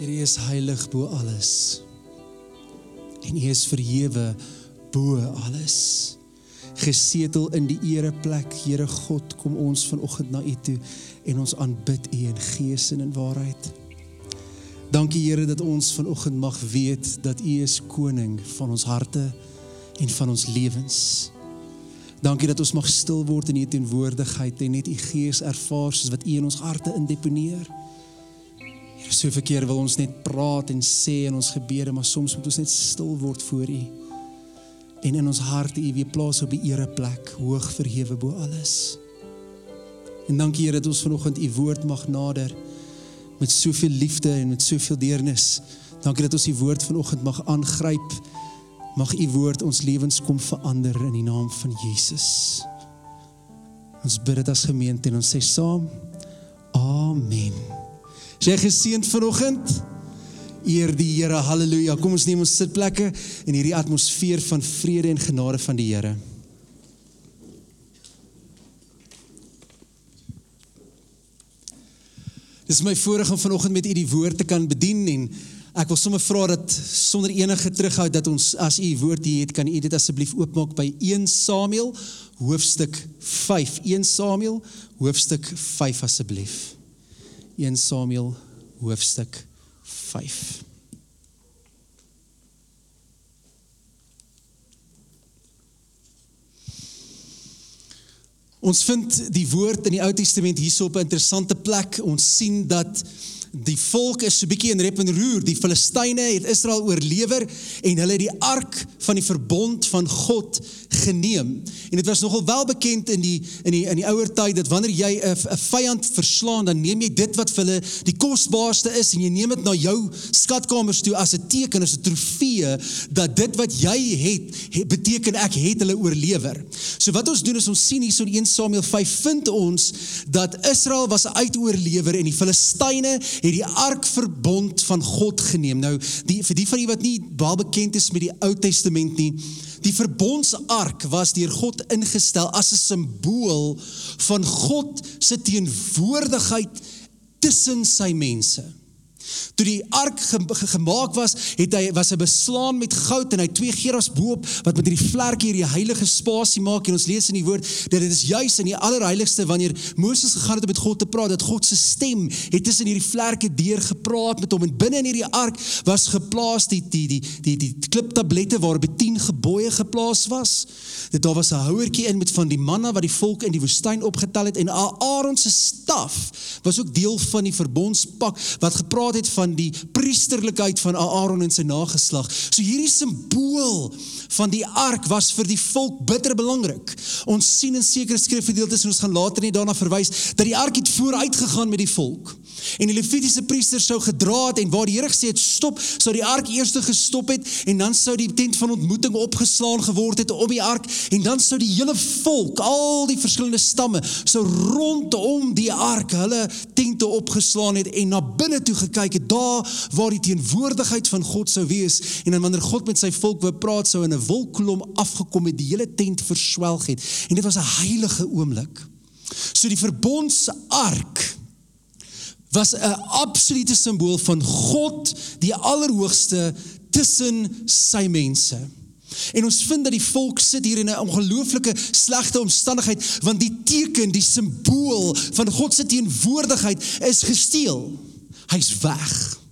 U is heilig bo alles. En U is verhewe bo alles. Gesetel in die ereplek, Here God, kom ons vanoggend na U toe en ons aanbid U in gees en in waarheid. Dankie Here dat ons vanoggend mag weet dat U is koning van ons harte en van ons lewens. Dankie dat ons mag stil word in U teenwoordigheid en net U gees ervaar soos wat U in ons harte indeponeer. So verkeer wil ons net praat en sê in ons gebede, maar soms moet ons net stil word voor U. En in ons harte U weer plaas op die ereplek, hoog verhewe bo alles. En dankie Here dat ons vanoggend U woord mag nader met soveel liefde en met soveel deernis. Dankie dat ons U woord vanoggend mag aangryp. Mag U woord ons lewens kom verander in die naam van Jesus. Ons bid dit as gemeente en ons sê saam: Amen. Is jy geseënd vanoggend? Eer die Here. Halleluja. Kom ons neem ons sitplekke in hierdie atmosfeer van vrede en genade van die Here. Dis my voorreg om vanoggend met u die woord te kan bedien en ek wil sommer vra dat sonder enige terughou dat ons as u woord hier het kan u dit asseblief oopmaak by 1 Samuel hoofstuk 5 1 Samuel hoofstuk 5 asseblief 1 Samuel hoofstuk 5 Ons vind die woord in die Ou Testament hierso op 'n interessante plek. Ons sien dat die volk is so bietjie in rep en roer. Die Filistyne het Israel oorlewer en hulle het die ark van die verbond van God geneem. En dit was nogal wel bekend in die in die in die ouer tyd dat wanneer jy 'n 'n vyand verslaan, dan neem jy dit wat vir hulle die kosbaarste is en jy neem dit na jou skatkamers toe as 'n teken, as 'n trofee dat dit wat jy het, het beteken ek het hulle oorlewer. So wat ons doen is ons sien hierso in 1 Samuel 5 vind ons dat Israel was uitoorlewer en die Filistyne het die ark verbond van God geneem. Nou, die vir die van julle wat nie baie bekend is met die Ou Testament nie, die verbondsark was deur God ingestel as 'n simbool van God se teenwoordigheid tussen sy mense. Toe die ark ge ge gemaak was, het hy was hy beslaan met goud en hy twee gerafs bo-op wat met hierdie vlerke hierdie heilige spasie maak. En ons lees in die woord dat dit is juis in die allerheiligste wanneer Moses gegaan het om met God te praat dat God se stem het tussen hierdie vlerke deur gepraat met hom. En binne in hierdie ark was geplaas die die die die, die kliptablette waarop 10 gebooie geplaas was. Dit daar was 'n houertjie in met van die manna wat die volk in die woestyn opgetel het. En Aaron se staf was ook deel van die verbondspak wat gepraat het van die priesterlikheid van Aaron en sy nageslag. So hierdie simbool van die ark was vir die volk bitter belangrik. Ons sien in sekere skrifgedeeltes en ons gaan later net daarna verwys dat die ark het vooruit gegaan met die volk. En die Levitiese priesters sou gedra het en waar die Here gesê het stop, sou die ark eers gestop het en dan sou die tent van ontmoeting opgeslaan geword het op die ark en dan sou die hele volk, al die verskillende stamme, sou rondom die ark hulle tente opgeslaan het en na binne toe gekyk het, daar waar die teenwoordigheid van God sou wees en dan wanneer God met sy volk wou praat, sou in 'n wolkkolom afgekom het, die hele tent verswelg het. En dit was 'n heilige oomblik. So die verbondsark was 'n absolute simbool van God, die Allerhoogste tussen sy mense. En ons vind dat die volk sit hier in 'n ongelooflike slegte omstandigheid want die teken, die simbool van God se teenwoordigheid is gesteel. Hy's weg.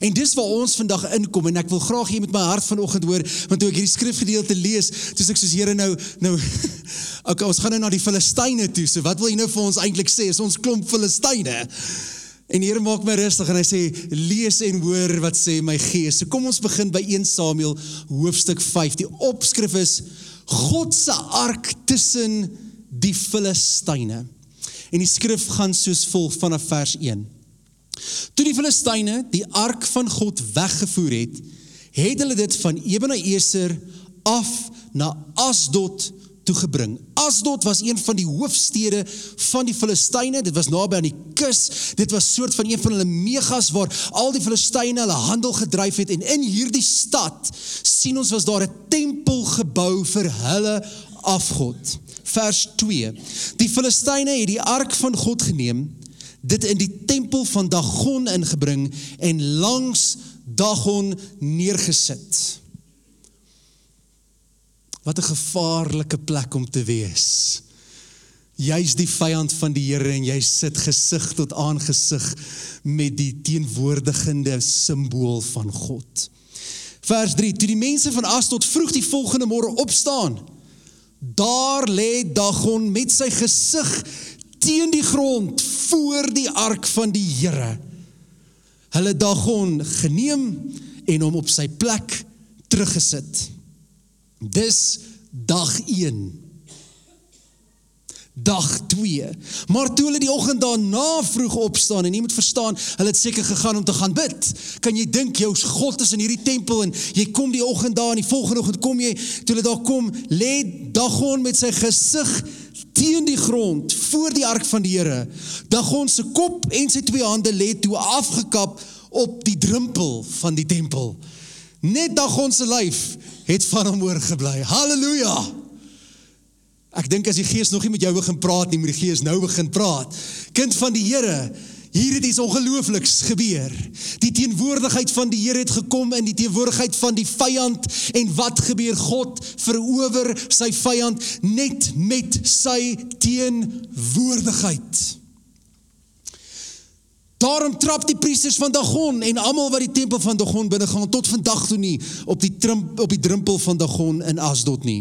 En dis waar ons vandag inkom en ek wil graag hier met my hart vanoggend hoor want toe ek hierdie skrifgedeelte lees, dis ek soos Here nou nou okay, ons gaan nou na die Filistyne toe. So wat wil jy nou vir ons eintlik sê? Is ons klomp Filistyne? En die Here maak my rustig en hy sê lees en hoor wat sê my gees. So kom ons begin by 1 Samuel hoofstuk 5. Die opskrif is God se ark tussen die Filistyne. En die skrif gaan soos volg vanaf vers 1. Toe die Filistyne die ark van God weggevoer het, het hulle dit van Ebeneser af na Asdod toegebring. Asdod was een van die hoofstede van die Filistyne. Dit was naby aan die kus. Dit was soort van een van hulle megas waar al die Filistyne hulle handel gedryf het en in hierdie stad sien ons was daar 'n tempel gebou vir hulle afgod. Vers 2. Die Filistyne het die ark van God geneem dit in die tempel van Dagon ingebring en langs Dagon neergesit. Wat 'n gevaarlike plek om te wees. Jy's die vyand van die Here en jy sit gesig tot aangesig met die teenwoordigende simbool van God. Vers 3: Toe die mense van Asdod vroeg die volgende môre opstaan, daar lê Dagon met sy gesig teen die grond voor die ark van die Here. Hulle Dagon geneem en hom op sy plek teruggesit. Dis dag 1. Dag 2. Maar toe hulle die oggend daarna vroeg opstaan en jy moet verstaan, hulle het seker gegaan om te gaan bid. Kan jy dink jou God is in hierdie tempel en jy kom die oggend daar en die volgende oggend kom jy toe hulle daar kom, lê Dagon met sy gesig teen die grond voor die ark van die Here. Dagon se kop en sy twee hande lê toe afgekap op die drempel van die tempel. Net Dagon se lyf het van hom oorgebly. Halleluja. Ek dink as die Gees nog nie met jou begin praat nie, moet die Gees nou begin praat. Kind van die Here, hier het iets ongeloofliks gebeur. Die teenwoordigheid van die Here het gekom in die teenwoordigheid van die vyand en wat gebeur? God verower sy vyand net met sy teenwoordigheid. Daarom trap die priesters van Dagon en almal wat die tempel van Dagon binne gaan tot vandag toe nie op die trimp, op die drempel van Dagon in Asdod nie.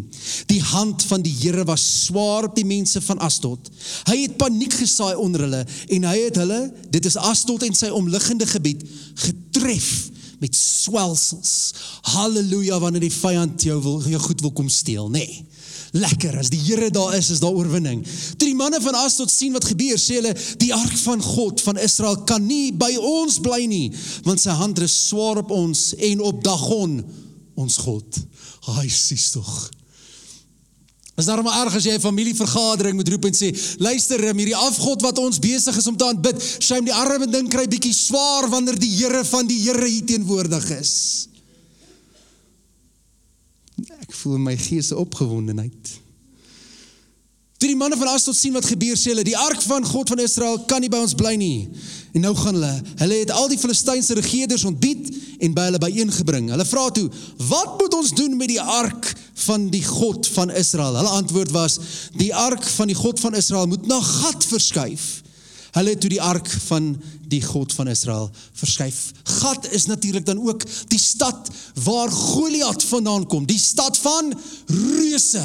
Die hand van die Here was swaar op die mense van Asdod. Hy het paniek gesaai onder hulle en hy het hulle, dit is Asdod en sy omliggende gebied, getref met swelsels. Halleluja wanneer die vyand jou wil jou goed wil kom steel, nê. Nee lekker. As die Here daar is, is daar oorwinning. Toe die manne van Asdod sien wat gebeur, sê hulle, die ark van God van Israel kan nie by ons bly nie, want sy hand rus swaar op ons en op Dagon, ons God. Haai, sies tog. Is daar maar erg as jy 'n familievergadering moet roep en sê, luister, hierdie afgod wat ons besig is om te aanbid, shame die arme ding kry bietjie swaar wanneer die Here van die Here hier teenwoordig is. Voel in my gees 'n opgewondenheid. Toe die manne van Asdod sien wat gebeur, sê hulle, die ark van God van Israel kan nie by ons bly nie. En nou gaan hulle, hulle het al die Filistynse regerders ontbied en by hulle byeengebring. Hulle vra toe, "Wat moet ons doen met die ark van die God van Israel?" Hulle antwoord was, "Die ark van die God van Israel moet na Gat verskuif." Hulle het toe die ark van die God van Israel verskuif. Gat is natuurlik dan ook die stad waar Goliat vandaan kom, die stad van reuse.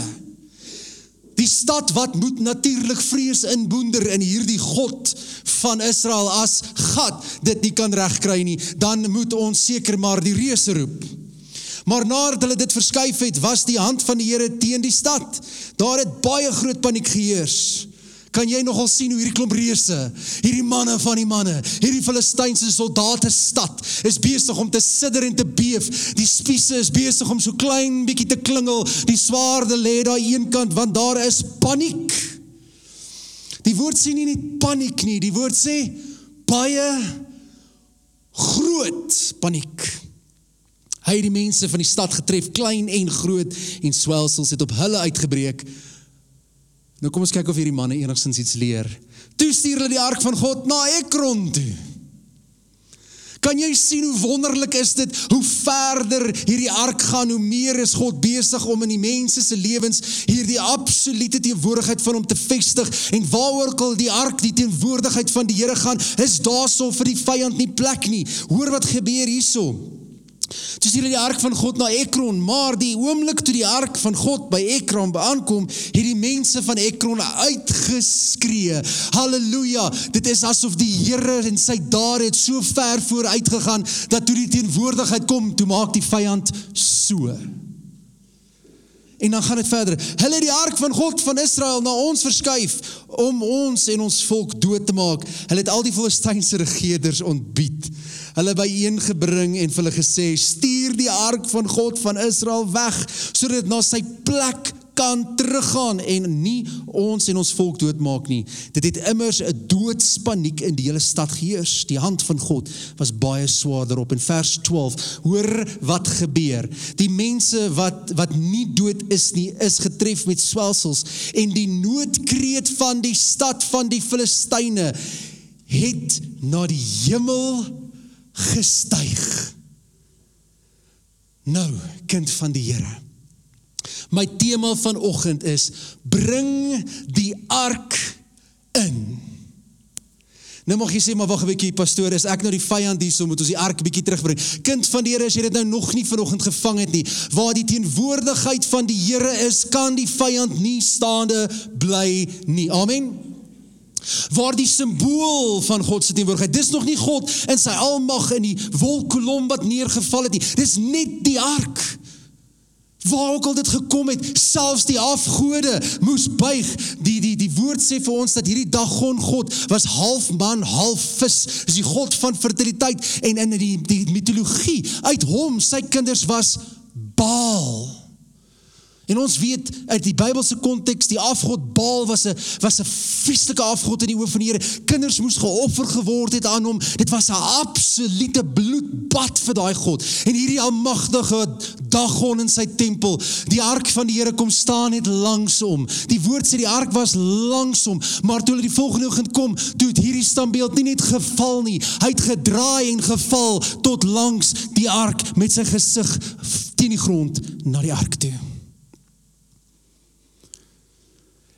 Die stad wat moet natuurlik vrees inboender in hierdie God van Israel as Gat dit nie kan regkry nie, dan moet ons seker maar die reuse roep. Maar nadat hulle dit verskuif het, was die hand van die Here teen die stad. Daar het baie groot paniek geheers. Kan jy nogal sien hoe hierdie klomp reuse, hierdie manne van die manne, hierdie Filistynse soldate stad is besig om te sidder en te beef. Die spiese is besig om so klein bietjie te klingel. Die swaarde lê daar eenkant want daar is paniek. Die woord sê nie net paniek nie, die woord sê baie groot paniek. Hy het die mense van die stad getref, klein en groot, en swelsels het op hulle uitgebreek. Nou kom ons kyk of hierdie manne enigstens iets leer. Toe stuur hulle die ark van God na Ekron toe. Kan jy sien hoe wonderlik is dit? Hoe verder hierdie ark gaan, hoe meer is God besig om in die mense se lewens hierdie absolute teenwoordigheid van hom te vestig en waaroor al die ark die teenwoordigheid van die Here gaan, is daarso vir die vyand nie plek nie. Hoor wat gebeur hierso. Toe sien hulle die ark van God na Ekron, maar die oomblik toe die ark van God by Ekron aankom, het die mense van Ekron uitgeskree. Halleluja! Dit is asof die Here en sy dade het so ver vooruit gegaan dat toe die teenwoordigheid kom, toe maak die vyand so. En dan gaan dit verder. Hulle het die ark van God van Israel na ons verskuif om ons en ons volk dood te maak. Hulle het al die Filistynse regerders ontbied. Hulle byeengebring en vir hulle gesê: "Stuur die ark van God van Israel weg sodat na sy plek kan teruggaan en nie ons en ons volk doodmaak nie. Dit het immers 'n doodspaniek in die hele stad geheers. Die hand van God was baie swaarder op in vers 12. Hoor wat gebeur. Die mense wat wat nie dood is nie, is getref met swelsels en die noodkreet van die stad van die Filistyne het na die hemel gestyg. Nou, kind van die Here. My tema vanoggend is bring die ark in. Nou mag jy sê maar wag 'n bietjie pastoor, is ek nou die vyand hier so moet ons die ark bietjie terugbring. Kind van die Here, as jy dit nou nog nie vanoggend gevang het nie, waar die teenwoordigheid van die Here is, kan die vyand nie staande bly nie. Amen. Waar die simbool van God se teenwoordigheid, dis nog nie God in sy almag in die wolkkolom wat neergeval het nie. Dis net die ark waar ook al dit gekom het, selfs die afgode moes buig. Die die die woord sê vir ons dat hierdie Dagon God was half man, half vis. Dis die god van fertiliteit en in die die mitologie uit hom sy kinders was Baal. En ons weet uit die Bybelse konteks die afgod Baal was 'n was 'n vreeslike afgod in die oë van die Here. Kinders moes geoffer geword het aan hom. Dit was 'n absolute bloedbad vir daai God. En hierdie almagtige Dagon in sy tempel, die ark van die Here kom staan net langs hom. Die woord sê die ark was langs hom, maar toe hulle die volgende oggend kom, toe het hierdie standbeeld nie net geval nie. Hy het gedraai en geval tot langs die ark met sy gesig teen die grond na die ark toe.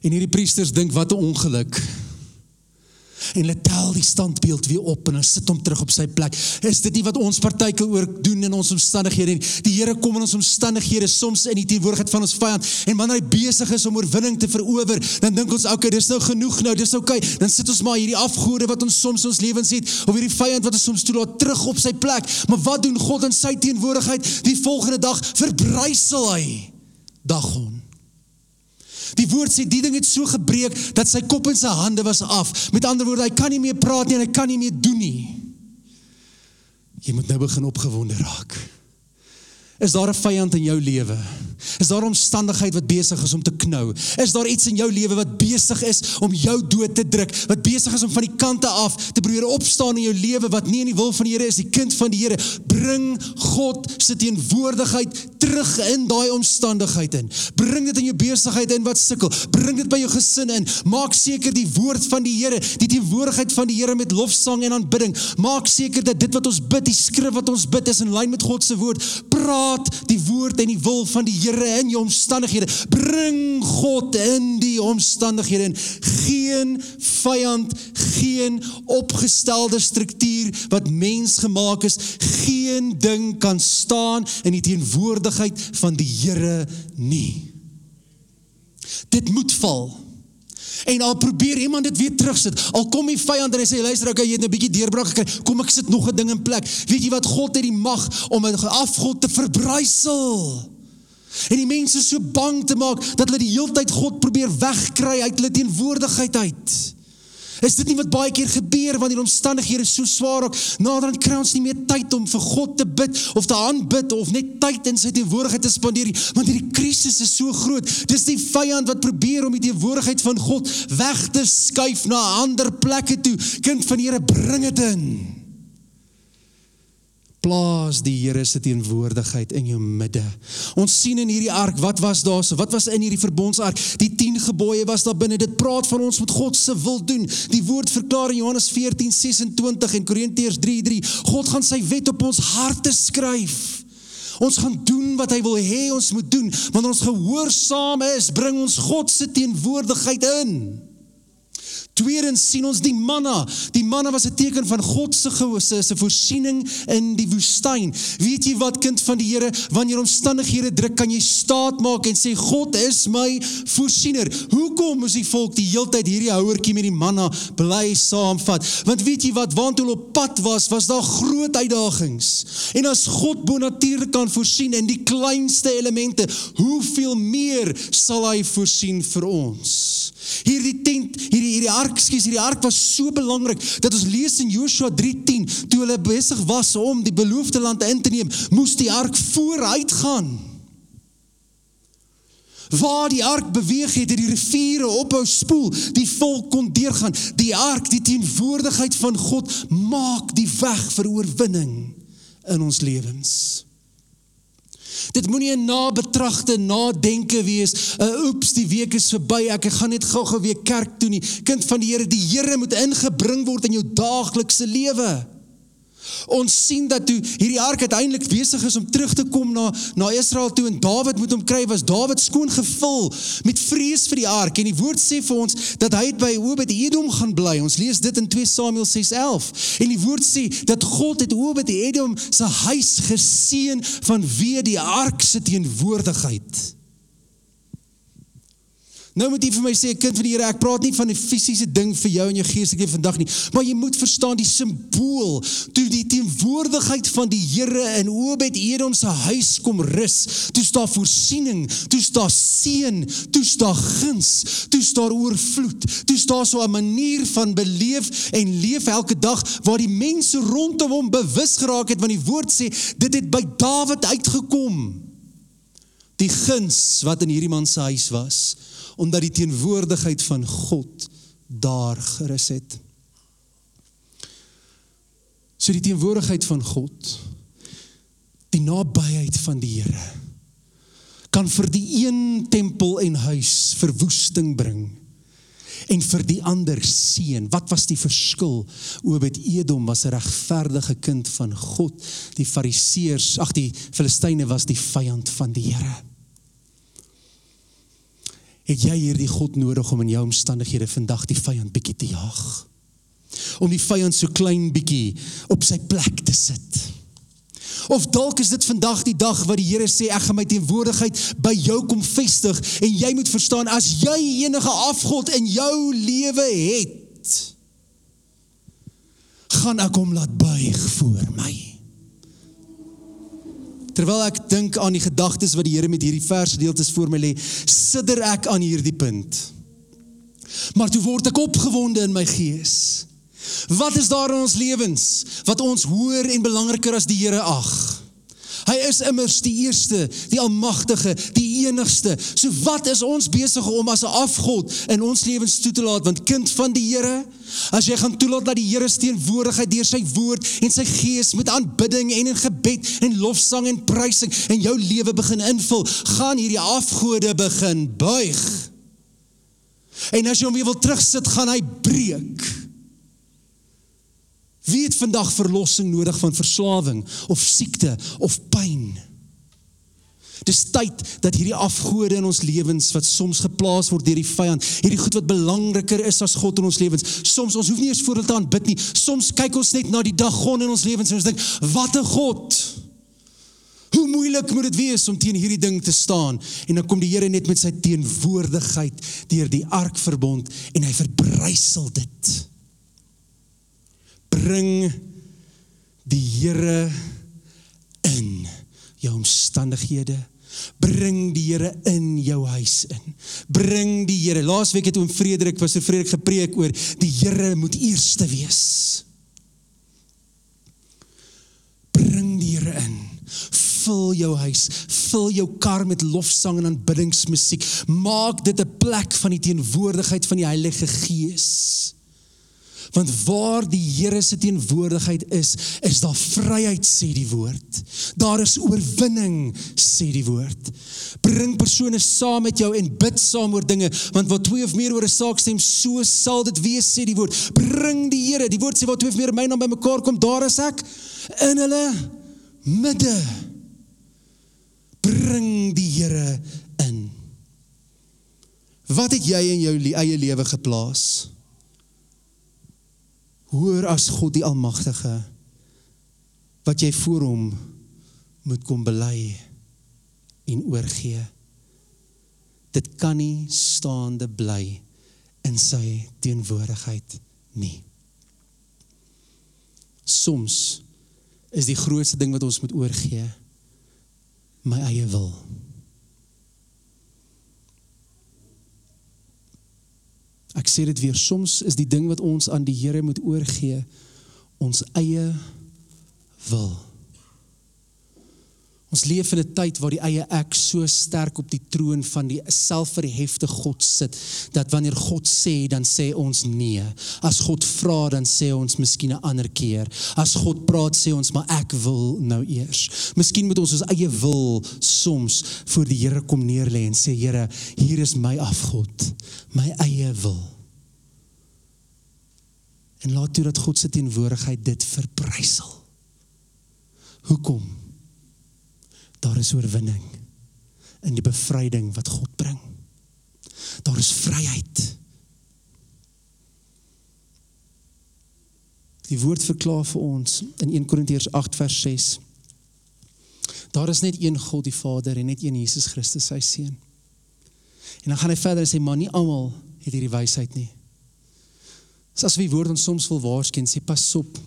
En hierdie priesters dink wat 'n ongeluk. En hulle tel die standbeeld weer op en hulle sit hom terug op sy plek. Is dit nie wat ons partykeer ook doen in ons omstandighede nie? Die Here kom in ons omstandighede soms in die teenwoordigheid van ons vyand en wanneer hy besig is om oorwinning te verower, dan dink ons, "Oké, okay, dis nou genoeg nou, dis oukei." Okay. Dan sit ons maar hierdie afgode wat ons soms ons lewens het of hierdie vyand wat ons soms toelaat terug op sy plek. Maar wat doen God in sy teenwoordigheid? Die volgende dag verbrysel hy Dagon. Die woord sê die ding het so gebreek dat sy kop en sy hande was af. Met ander woorde, hy kan nie meer praat nie en hy kan nie meer doen nie. Jy moet nou begin opgewonde raak. Is daar 'n vyand in jou lewe? Is daar 'n omstandigheid wat besig is om te knou? Is daar iets in jou lewe wat besig is om jou dood te druk? Wat besig is om van die kante af te probeer opstaan in jou lewe wat nie in die wil van die Here is, die kind van die Here. Bring God se teenwoordigheid terug in daai omstandigheid in. Bring dit in jou besigheid in wat sukkel. Bring dit by jou gesin in. Maak seker die woord van die Here, die teenwoordigheid van die Here met lofsang en aanbidding. Maak seker dat dit wat ons bid, die skrif wat ons bid is in lyn met God se woord. Praat die woord en die wil van die Here in jou omstandighede. Bring God in die omstandighede in. Geen vyand, geen opgestelde struktuur wat mens gemaak is, geen ding kan staan in die teenwoordigheid van die Here nie. Dit moet val. En al probeer iemand dit weer terugsit. Al kom die vyand en hy sê luister, okay, jy het 'n bietjie deurbraak gekry. Kom ek sit nog 'n ding in plek. Weet jy wat God het die mag om 'n afgod te verbrysel? En die mense so bang te maak dat hulle die heeltyd God probeer wegkry uit hulle teenwoordigheid uit. Is dit nie wat baie keer gebeur wanneer omstandighede so swaar raak, naderhand kry ons nie meer tyd om vir God te bid of te aanbid of net tyd in sy teenwoordigheid te spandeer nie, want hierdie krisis is so groot. Dis die vyand wat probeer om die teenwoordigheid van God weg te skuif na ander plekke toe. Kind van Here, bring dit in plaas die Here se teenwoordigheid in jou midde. Ons sien in hierdie ark, wat was daar so? Wat was in hierdie verbondsark? Die 10 gebooie was daar binne. Dit praat van ons met God se wil doen. Die woord verklaar in Johannes 14:26 en Korintiërs 3:3, God gaan sy wet op ons harte skryf. Ons gaan doen wat hy wil hê ons moet doen. Wanneer ons gehoorsaam is, bring ons God se teenwoordigheid in. Tweedens sien ons die manna. Die manna was 'n teken van God se gewisse, se voorsiening in die woestyn. Weet jy wat kind van die Here, wanneer omstandighede druk, kan jy staat maak en sê God is my voorsiener. Hoekom moes die volk die heeltyd hierdie houertjie met die manna bly saamvat? Want weet jy wat, waant hulle op pad was, was daar groot uitdagings. En as God bonatuurlik kan voorsien in die kleinste elemente, hoeveel meer sal hy voorsien vir ons? Hierdie tent, hierdie hierdie ark, skus, hierdie ark was so belangrik dat ons lees in Joshua 3:10, toe hulle besig was om die beloofde land in te neem, moes die ark vooruit gaan. Waar die ark beweeg het, het die riviere ophou spoel, die volk kon deurgaan. Die ark, die teenwoordigheid van God, maak die weg vir oorwinning in ons lewens. Dit moenie 'n nabetragte nadenke wees. Uh, oeps, die week is verby. Ek gaan net gou-gou weer kerk toe nie. Kind van die Here, die Here moet ingebring word in jou daaglikse lewe. Ons sien dat toe hierdie ark uiteindelik besig is om terug te kom na na Israel toe en Dawid moet hom kry was Dawid skoon gevul met vrees vir die ark en die woord sê vir ons dat hy by Obed Edom gaan bly. Ons lees dit in 2 Samuel 6:11. En die woord sê dat God het Obed Edom se huis geseën vanweë die ark se teenwoordigheid. Nou moet jy vir my sê, kind van die Here, ek praat nie van 'n fisiese ding vir jou en jou geestelike vandag nie, maar jy moet verstaan die simbool toe die teenwoordigheid van die Here in Obed Edom se huis kom rus. Toe staan voorsiening, toe staan seën, toe staan guns, toe staan oorvloed. Toe staan so 'n manier van beleef en leef elke dag waar die mense rondom hom bewus geraak het want die woord sê dit het by Dawid uitgekom. Die guns wat in hierdie man se huis was omdat die teenwoordigheid van God daar gerus het. So die teenwoordigheid van God, die nabyheid van die Here kan vir die een tempel en huis verwoesting bring en vir die ander seën. Wat was die verskil? Obed Edom was 'n regverdige kind van God. Die Fariseërs, ag die Filistyne was die vyand van die Here het jy hierdie God nodig om in jou omstandighede vandag die vyand bietjie te jaag. Om die vyand so klein bietjie op sy plek te sit. Of dalk is dit vandag die dag wat die Here sê ek gaan my teenwoordigheid by jou kom vestig en jy moet verstaan as jy enige afgod in jou lewe het gaan ek hom laat buig voor my. Terwyl ek dink aan die gedagtes wat die Here met hierdie versgedeeltes voor my lê, sidder ek aan hierdie punt. Maar toe word ek opgewonde in my gees. Wat is daar in ons lewens wat ons hoër en belangriker as die Here ag? Hy is immers die eerste, die almagtige, die enigste. So wat is ons besig om as 'n afgod in ons lewens toe te laat want kind van die Here, as jy gaan toelaat dat die Here se teenwoordigheid deur sy woord en sy gees met aanbidding en in gebed en lofsang en prysing in jou lewe begin invul, gaan hierdie afgode begin buig. En as jy hom weer wil terugsit, gaan hy breek. Wie het vandag verlossing nodig van verslawing of siekte of pyn? Dis tyd dat hierdie afgode in ons lewens wat soms geplaas word deur die vyand, hierdie goed wat belangriker is as God in ons lewens. Soms ons hoef nie eens voor hulle te aanbid nie. Soms kyk ons net na die dagon in ons lewens en ons dink, "Wat 'n God!" Hoe moeilik moet dit wees om teen hierdie ding te staan? En dan kom die Here net met sy teenwoordigheid deur die arkverbond en hy verbrysel dit bring die Here in jou omstandighede. Bring die Here in jou huis in. Bring die Here. Laasweek het oom Frederik was so vredelik gepreek oor die Here moet eerste wees. Bring die Here in. Vul jou huis, vul jou kar met lofsang en aanbiddingsmusiek. Maak dit 'n plek van die teenwoordigheid van die Heilige Gees. Want waar die Here se teenwoordigheid is, is daar vryheid sê die woord. Daar is oorwinning sê die woord. Bring persone saam met jou en bid saam oor dinge, want waar twee of meer oor 'n saak stem, so sal dit wees sê die woord. Bring die Here. Die woord sê waar twee of meer my naam bymekaar kom, daar is ek in hulle midde. Bring die Here in. Wat het jy in jou eie lewe geplaas? Hoor as God die almagtige wat jy voor hom moet kom bely en oorgee. Dit kan nie staande bly in sy teenwoordigheid nie. Soms is die grootste ding wat ons moet oorgee my eie wil Ek sê dit weer, soms is die ding wat ons aan die Here moet oorgee ons eie wil. Ons leef in 'n tyd waar die eie ek so sterk op die troon van die selfverhefte God sit dat wanneer God sê dan sê ons nee. As God vra dan sê ons miskien 'n ander keer. As God praat sê ons maar ek wil nou eers. Miskien moet ons ons eie wil soms voor die Here kom neerlê en sê Here, hier is my afgod, my eie wil. En laat toe dat God se teenwoordigheid dit verbrysel. Hoekom? Daar is oorwinning in die bevryding wat God bring. Daar is vryheid. Die woord verklaar vir ons in 1 Korintiërs 8 vers 6. Daar is net een God die Vader en net een Jesus Christus sy seun. En dan gaan hy verder en sê maar nie almal het hierdie wysheid nie. Dis as wie woord ons soms wil waarsku en sê pas op.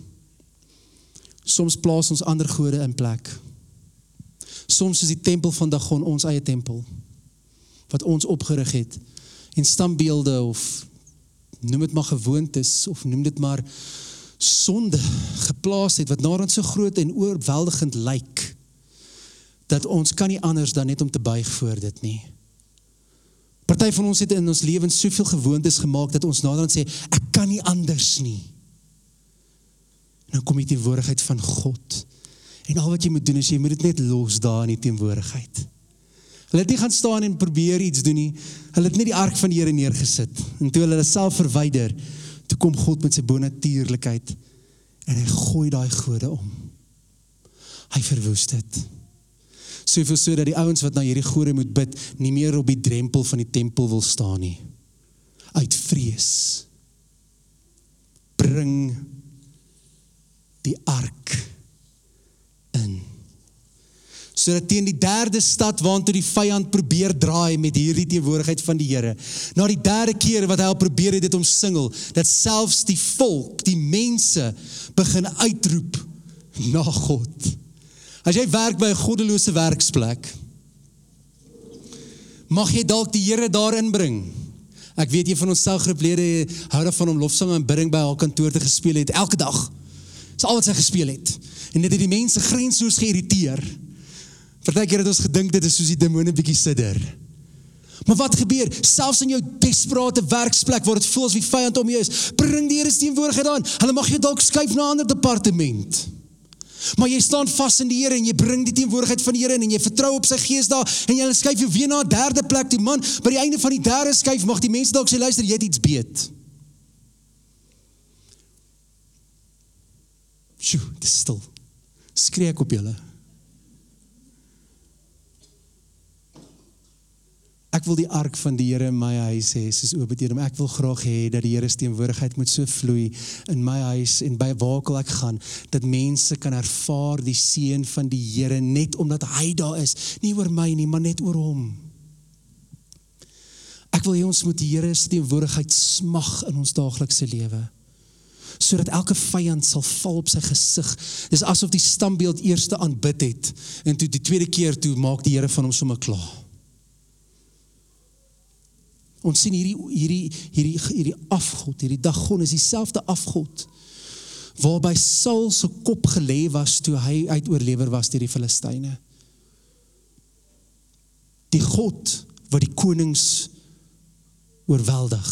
Soms plaas ons ander gode in plek soms is die tempel van Dagon ons eie tempel wat ons opgerig het en standbeelde of noem dit maar gewoontes of noem dit maar sonde geplaas het wat na ons so groot en oorweldigend lyk dat ons kan nie anders dan net om te buig voor dit nie. Party van ons het in ons lewens soveel gewoontes gemaak dat ons naderhand sê ek kan nie anders nie. En dan kom die teenwoordigheid van God En al wat jy moet doen is jy moet dit net los daar in die teenwoordigheid. Hulle het nie gaan staan en probeer iets doen nie. Hulle het net die ark van die Here neergesit. En toe hulle self verwyder, toe kom God met sy bonatuurlikheid en hy gooi daai gode om. Hy verwoes dit. Soveel so dat die ouens wat na hierdie gode moet bid, nie meer op die drempel van die tempel wil staan nie. Uit vrees. Bring die ark in. Sodat teen die derde stad waantoe die vyand probeer draai met hierdie teenwoordigheid van die Here. Na die derde keer wat hy al probeer het dit omsingel, dat selfs die volk, die mense begin uitroep na God. As jy werk by 'n goddelose werksplek, mag jy dalk die Here daarin bring. Ek weet een van ons selfgroeplede hou daarvan om lofsang en bidding by haar kantoor te gespeel het elke dag. Dis al wat sy gespeel het en dit het die mense grensloos geïrriteer. Partykeer het ons gedink dit is soos die demone bietjie sidder. Maar wat gebeur? Selfs in jou desperate werksplek waar dit voel as wie vyand om jou is, bring die Here se teenwoordigheid aan. Hulle mag jou dalk skuif na 'n ander departement. Maar jy staan vas in die Here en jy bring die teenwoordigheid van die Here in en jy vertrou op sy gees daar en jy skuif jou weer na 'n derde plek toe man, by die einde van die derde skuif mag die mense dalk sê luister, jy het iets beet. Sjoe, dit is stil skree ek op julle. Ek wil die ark van die Here in my huis hê, soos hom. Ek wil graag hê dat die Here se teenwoordigheid moet so vloei in my huis en by waar ek gaan, dat mense kan ervaar die seën van die Here net omdat hy daar is, nie oor my nie, maar net oor hom. Ek wil hê ons moet die Here se teenwoordigheid smag in ons daaglikse lewe sodat elke vyand sal val op sy gesig. Dis asof die standbeeld eerste aanbid het en toe die tweede keer toe maak die Here van hom sommer klaar. Ons sien hierdie hierdie hierdie hierdie afgod, hierdie Dagon is dieselfde afgod waarby Saul se kop gelê was toe hy uit oorlewer was deur die Filistyne. Die God wat die konings oorweldig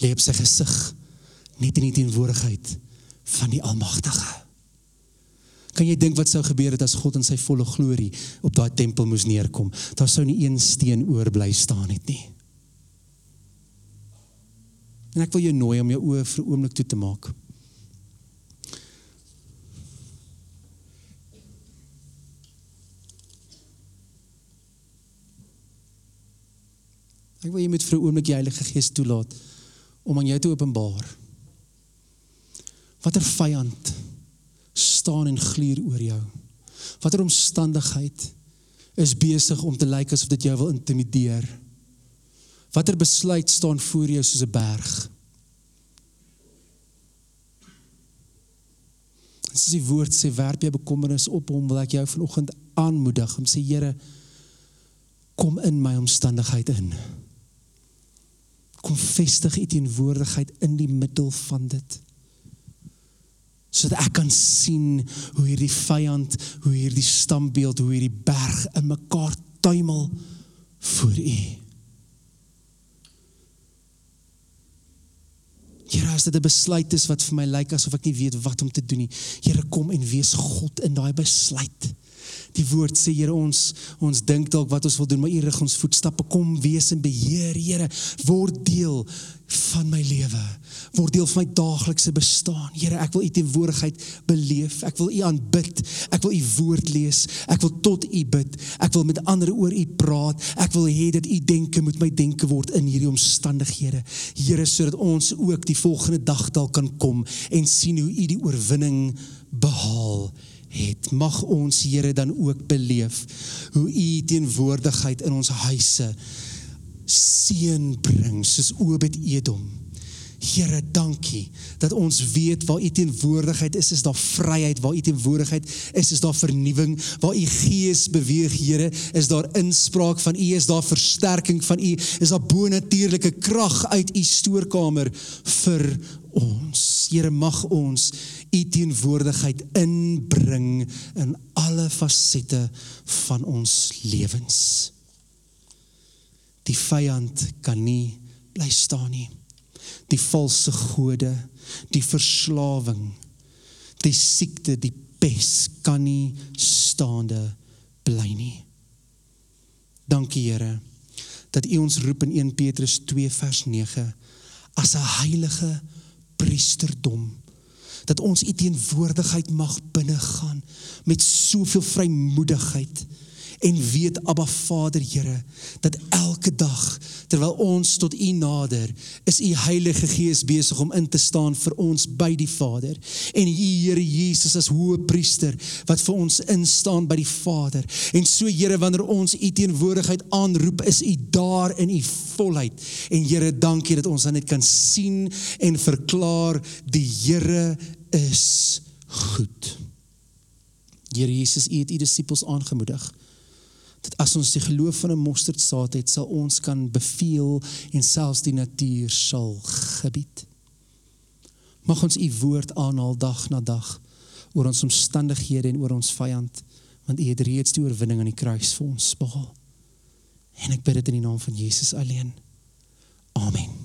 lê op sy gesig net in die teenwoordigheid van die Almagtige. Kan jy dink wat sou gebeur het as God in sy volle glorie op daai tempel moes neerkom? Daar sou nie een steen oorbly staan het nie. En ek wil jou nooi om jou oë vir 'n oomblik toe te maak. Ek wil jy met vir 'n oomblik die Heilige Gees toelaat om aan jou te openbaar Watter vyand staan en gluur oor jou? Watter omstandigheid is besig om te lyk asof dit jou wil intimideer? Watter besluit staan voor jou soos 'n berg? As die woord sê werp jy bekommernis op hom, wil ek jou vanoggend aanmoedig om sê Here kom in my omstandigheid in. Kom vestig u teenwoordigheid in die middel van dit. Sodat ek kan sien hoe hierdie vyand, hoe hierdie standbeeld, hoe hierdie berg in mekaar tuimel voor U. Here, as dit 'n besluit is wat vir my lyk asof ek nie weet wat om te doen nie. Here, kom en wees God in daai besluit. Die woord sê Here ons ons dink dalk wat ons wil doen, maar U rig ons voetstappe. Kom wees en beheer, Here, word deel van my lewe. Word deel van my daaglikse bestaan. Here, ek wil U teenwoordigheid beleef. Ek wil U aanbid. Ek wil U woord lees. Ek wil tot U bid. Ek wil met ander oor U praat. Ek wil hê dat U denke moet my denke word in hierdie omstandighede. Here, sodat ons ook die volgende dag dalk kan kom en sien hoe U die oorwinning behaal het. Mag ons Here dan ook beleef hoe U teenwoordigheid in ons huise seën bring soos Obed Edom. Here, dankie dat ons weet waar U teenwoordigheid is, is daar vryheid, waar U teenwoordigheid is, is daar vernuwing, waar U Gees beweeg, Here, is daar inspraak van U, is daar versterking van U, is daar bonatuurlike krag uit U stoorkamer vir ons. Here, mag ons u teenwoordigheid inbring in alle fasette van ons lewens. Die vyand kan nie bly staan nie. Die valse gode, die verslawing, die siekte, die pes kan nie staande bly nie. Dankie Here dat U ons roep in 1 Petrus 2 vers 9 as 'n heilige priesterdom dat ons u teenwoordigheid mag binnegaan met soveel vrymoedigheid. En weet Abba Vader Here dat elke dag terwyl ons tot U nader is U Heilige Gees besig om in te staan vir ons by die Vader. En U Here Jesus as Hoëpriester wat vir ons instaan by die Vader. En so Here wanneer ons U teenwoordigheid aanroep is U daar in U volheid. En Here dankie dat ons dan net kan sien en verklaar die Here is goed. Here Jesus U het U disippels aangemoedig dat as ons die geloof van 'n mosterdsaad het, sal ons kan beveel en selfs die natuur sal gebied. Mag ons u woord aanhaal dag na dag oor ons omstandighede en oor ons vyand, want u het reeds die oorwinning aan die kruis vir ons behaal. En ek bid dit in die naam van Jesus alleen. Amen.